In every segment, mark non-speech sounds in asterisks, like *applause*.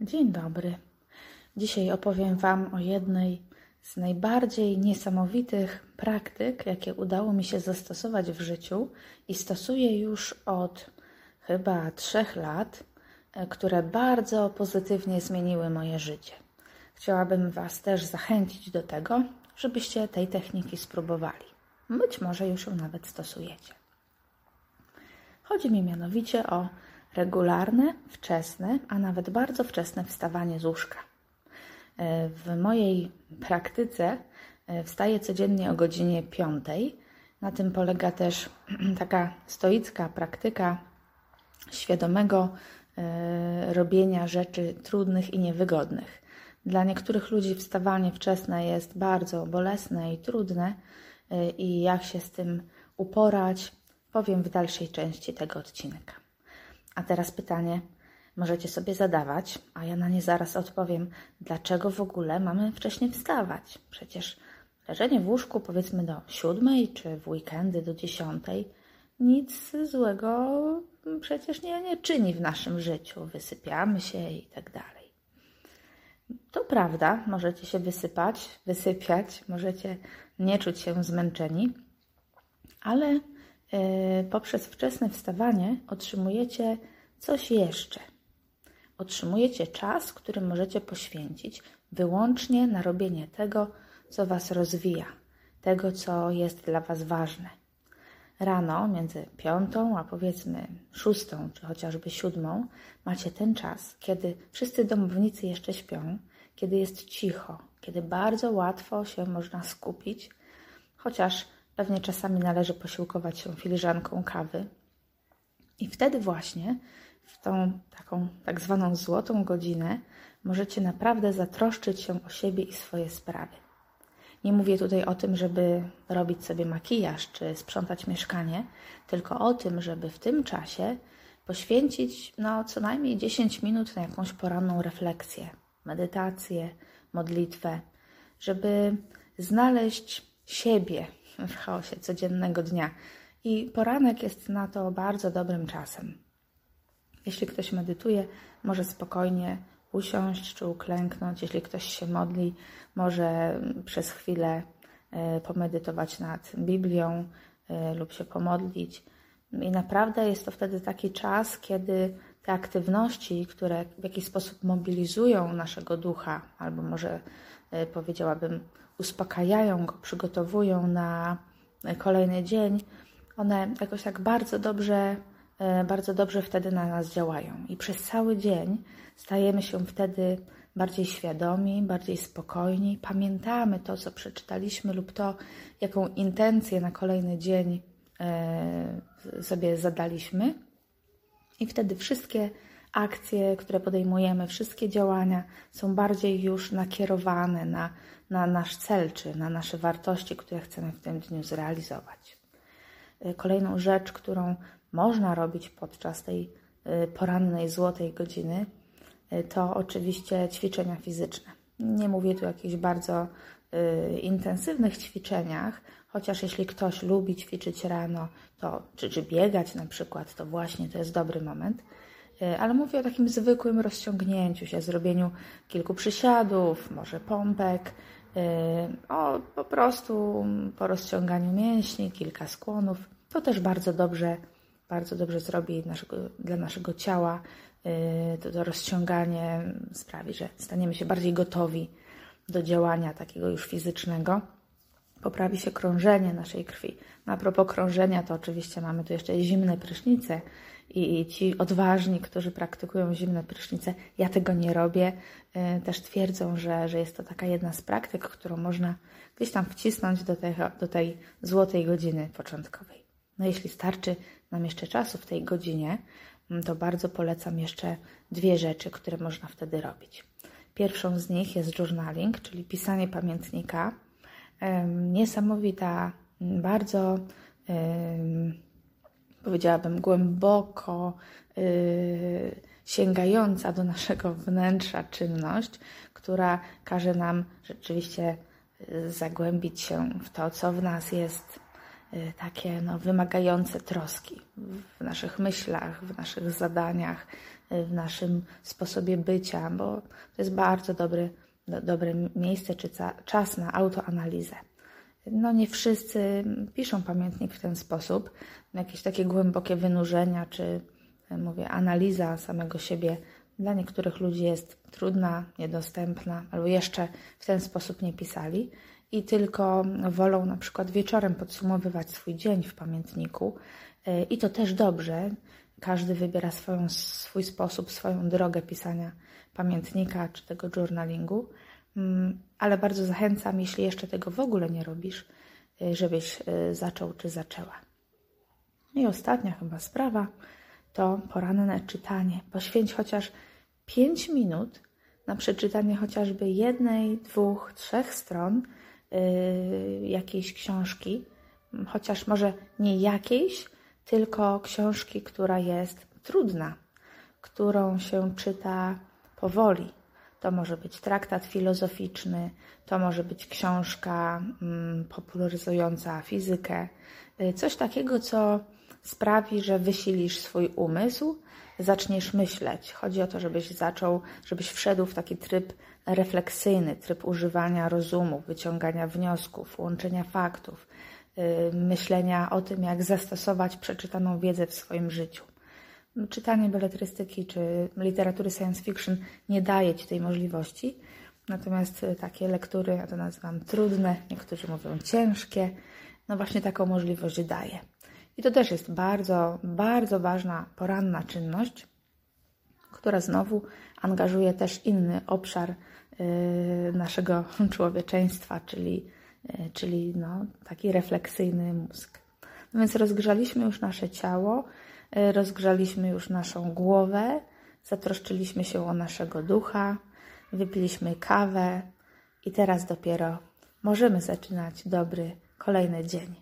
Dzień dobry. Dzisiaj opowiem Wam o jednej z najbardziej niesamowitych praktyk, jakie udało mi się zastosować w życiu i stosuję już od chyba trzech lat, e, które bardzo pozytywnie zmieniły moje życie. Chciałabym Was też zachęcić do tego, żebyście tej techniki spróbowali. Być może już ją nawet stosujecie. Chodzi mi mianowicie o regularne, wczesne, a nawet bardzo wczesne wstawanie z łóżka. E, w mojej praktyce e, wstaję codziennie o godzinie 5. Na tym polega też *clears throat* taka stoicka praktyka świadomego e, robienia rzeczy trudnych i niewygodnych. Dla niektórych ludzi wstawanie wczesne jest bardzo bolesne i trudne, i jak się z tym uporać, powiem w dalszej części tego odcinka. A teraz pytanie możecie sobie zadawać, a ja na nie zaraz odpowiem, dlaczego w ogóle mamy wcześniej wstawać? Przecież leżenie w łóżku powiedzmy do siódmej, czy w weekendy do dziesiątej nic złego przecież nie, nie czyni w naszym życiu. Wysypiamy się i tak dalej. To prawda, możecie się wysypać, wysypiać, możecie nie czuć się zmęczeni, ale poprzez wczesne wstawanie otrzymujecie coś jeszcze. Otrzymujecie czas, który możecie poświęcić wyłącznie na robienie tego, co Was rozwija, tego, co jest dla Was ważne. Rano, między piątą a powiedzmy szóstą, czy chociażby siódmą, macie ten czas, kiedy wszyscy domownicy jeszcze śpią, kiedy jest cicho, kiedy bardzo łatwo się można skupić, chociaż Pewnie czasami należy posiłkować się filiżanką kawy. I wtedy właśnie, w tą taką tak zwaną złotą godzinę, możecie naprawdę zatroszczyć się o siebie i swoje sprawy. Nie mówię tutaj o tym, żeby robić sobie makijaż czy sprzątać mieszkanie, tylko o tym, żeby w tym czasie poświęcić no, co najmniej 10 minut na jakąś poranną refleksję, medytację, modlitwę, żeby znaleźć siebie w chaosie codziennego dnia. I poranek jest na to bardzo dobrym czasem. Jeśli ktoś medytuje, może spokojnie usiąść czy uklęknąć. Jeśli ktoś się modli, może przez chwilę e, pomedytować nad Biblią e, lub się pomodlić. I naprawdę jest to wtedy taki czas, kiedy te aktywności, które w jakiś sposób mobilizują naszego ducha, albo może e, powiedziałabym, uspokajają go, przygotowują na kolejny dzień, one jakoś tak bardzo dobrze, e, bardzo dobrze wtedy na nas działają. I przez cały dzień stajemy się wtedy bardziej świadomi, bardziej spokojni, pamiętamy to, co przeczytaliśmy lub to, jaką intencję na kolejny dzień e, sobie zadaliśmy. I wtedy wszystkie akcje, które podejmujemy, wszystkie działania są bardziej już nakierowane na, na nasz cel, czy na nasze wartości, które chcemy w tym dniu zrealizować. Y, kolejną rzecz, którą można robić podczas tej y, porannej złotej godziny, y, to oczywiście ćwiczenia fizyczne. Nie mówię tu o jakichś bardzo intensywnych ćwiczeniach, chociaż jeśli ktoś lubi ćwiczyć rano, to, czy, czy biegać na przykład, to właśnie to jest dobry moment. E, ale mówię o takim zwykłym rozciągnięciu się, zrobieniu kilku przysiadów, może pompek, e, o po prostu po rozciąganiu mięśni, kilka skłonów. To też bardzo dobrze, bardzo dobrze zrobi naszego, dla naszego ciała. E, to, to rozciąganie sprawi, że staniemy się bardziej gotowi do działania takiego już fizycznego. Poprawi się krążenie naszej krwi. No, a propos krążenia, to oczywiście mamy tu jeszcze zimne prysznice, i ci odważni, którzy praktykują zimne prysznice, ja tego nie robię, y, też twierdzą, że, że jest to taka jedna z praktyk, którą można gdzieś tam wcisnąć do tej, do tej złotej godziny początkowej. No jeśli starczy nam jeszcze czasu w tej godzinie, to bardzo polecam jeszcze dwie rzeczy, które można wtedy robić. Pierwszą z nich jest journaling, czyli pisanie pamiętnika. Niesamowita, bardzo powiedziałabym, głęboko yy, sięgająca do naszego *laughs* wnętrza czynność, która każe nam rzeczywiście y, zagłębić się w to, co w nas jest y, takie no, wymagające troski w naszych myślach, w naszych zadaniach, w naszym sposobie bycia, bo to jest bardzo dobry, do, dobre miejsce czy czas na autoanalizę. No nie wszyscy piszą pamiętnik w ten sposób. Jakieś takie głębokie wynurzenia, czy mówię, analiza samego siebie dla niektórych ludzi jest trudna, niedostępna, albo jeszcze w ten sposób nie pisali i tylko wolą na przykład wieczorem podsumowywać swój dzień w pamiętniku. E, I to też dobrze. Każdy wybiera swoją, swój sposób, swoją drogę pisania pamiętnika czy tego journalingu, ale bardzo zachęcam, jeśli jeszcze tego w ogóle nie robisz, e, żebyś e, zaczął czy zaczęła. I ostatnia chyba sprawa to poranne czytanie. Poświęć chociaż 5 minut na przeczytanie chociażby jednej, dwóch, trzech stron yy, jakiejś książki, chociaż może nie jakiejś, tylko książki, która jest trudna, którą się czyta powoli. To może być traktat filozoficzny, to może być książka mm, popularyzująca fizykę, yy, coś takiego, co sprawi, że wysilisz swój umysł, zaczniesz myśleć. Chodzi o to, żebyś zaczął, żebyś wszedł w taki tryb refleksyjny, tryb używania rozumu, wyciągania wniosków, łączenia faktów, yy, myślenia o tym, jak zastosować przeczytaną wiedzę w swoim życiu. Czytanie beletrystyki czy literatury science fiction nie daje ci tej możliwości, natomiast y, takie lektury, ja to nazywam trudne, niektórzy mówią ciężkie, no właśnie taką możliwość daje. I to też jest bardzo, bardzo ważna poranna czynność, która znowu angażuje też inny obszar y, naszego *laughs* człowieczeństwa, czyli, y, czyli no, taki refleksyjny mózg. No więc rozgrzaliśmy już nasze ciało, rozgrzaliśmy już naszą głowę, zatroszczyliśmy się o naszego ducha, wypiliśmy kawę i teraz dopiero możemy zaczynać dobry kolejny dzień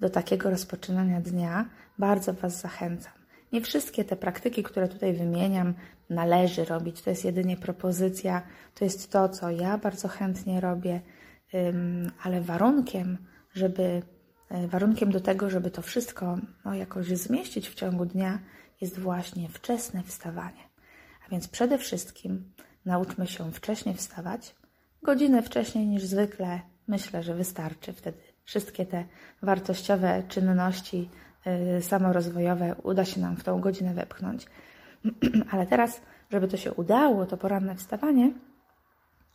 do takiego rozpoczynania dnia, bardzo Was zachęcam. Nie wszystkie te praktyki, które tutaj wymieniam, należy robić. To jest jedynie propozycja, to jest to, co ja bardzo chętnie robię, ale warunkiem, żeby e, warunkiem do tego, żeby to wszystko no, jakoś zmieścić w ciągu dnia, jest właśnie wczesne wstawanie. A więc przede wszystkim nauczmy się wcześniej wstawać. Godzinę wcześniej niż zwykle myślę, że wystarczy wtedy wszystkie te wartościowe czynności y, samorozwojowe uda się nam w tą godzinę wepchnąć. *clears throat* Ale teraz, żeby to się udało, to poranne wstawanie,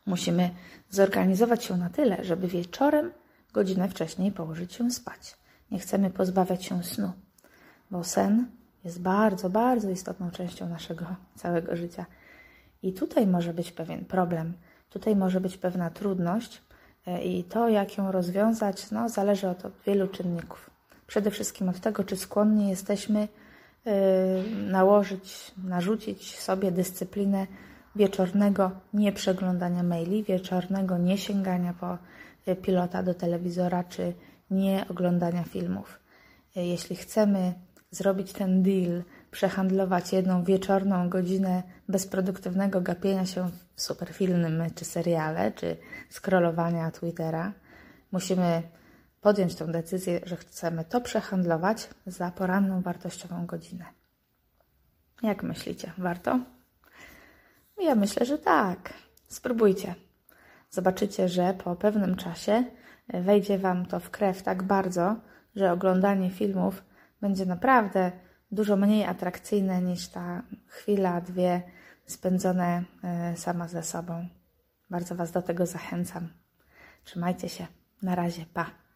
musimy zorganizować się na tyle, żeby wieczorem godzinę wcześniej położyć się spać. Nie chcemy pozbawiać się snu, bo sen jest bardzo, bardzo istotną częścią naszego całego życia. I tutaj może być pewien problem, tutaj może być pewna trudność, E, I to, jak ją rozwiązać, no, zależy od wielu czynników. Przede wszystkim od tego, czy skłonni jesteśmy e, nałożyć, narzucić sobie dyscyplinę wieczornego nieprzeglądania maili, wieczornego niesięgania po pilota do telewizora, czy nie oglądania filmów. Jeśli chcemy zrobić ten deal, przehandlować jedną wieczorną godzinę bezproduktywnego gapienia się w superfilmy, czy seriale, czy scrollowania Twittera, musimy podjąć tę decyzję, że chcemy to przehandlować za poranną wartościową godzinę. Jak myślicie, warto? Ja myślę, że tak. Spróbujcie. Zobaczycie, że po pewnym czasie wejdzie Wam to w krew tak bardzo, że oglądanie filmów będzie naprawdę dużo mniej atrakcyjne niż ta chwila, dwie spędzone e, sama ze sobą. Bardzo Was do tego zachęcam. Trzymajcie się. Na razie. Pa.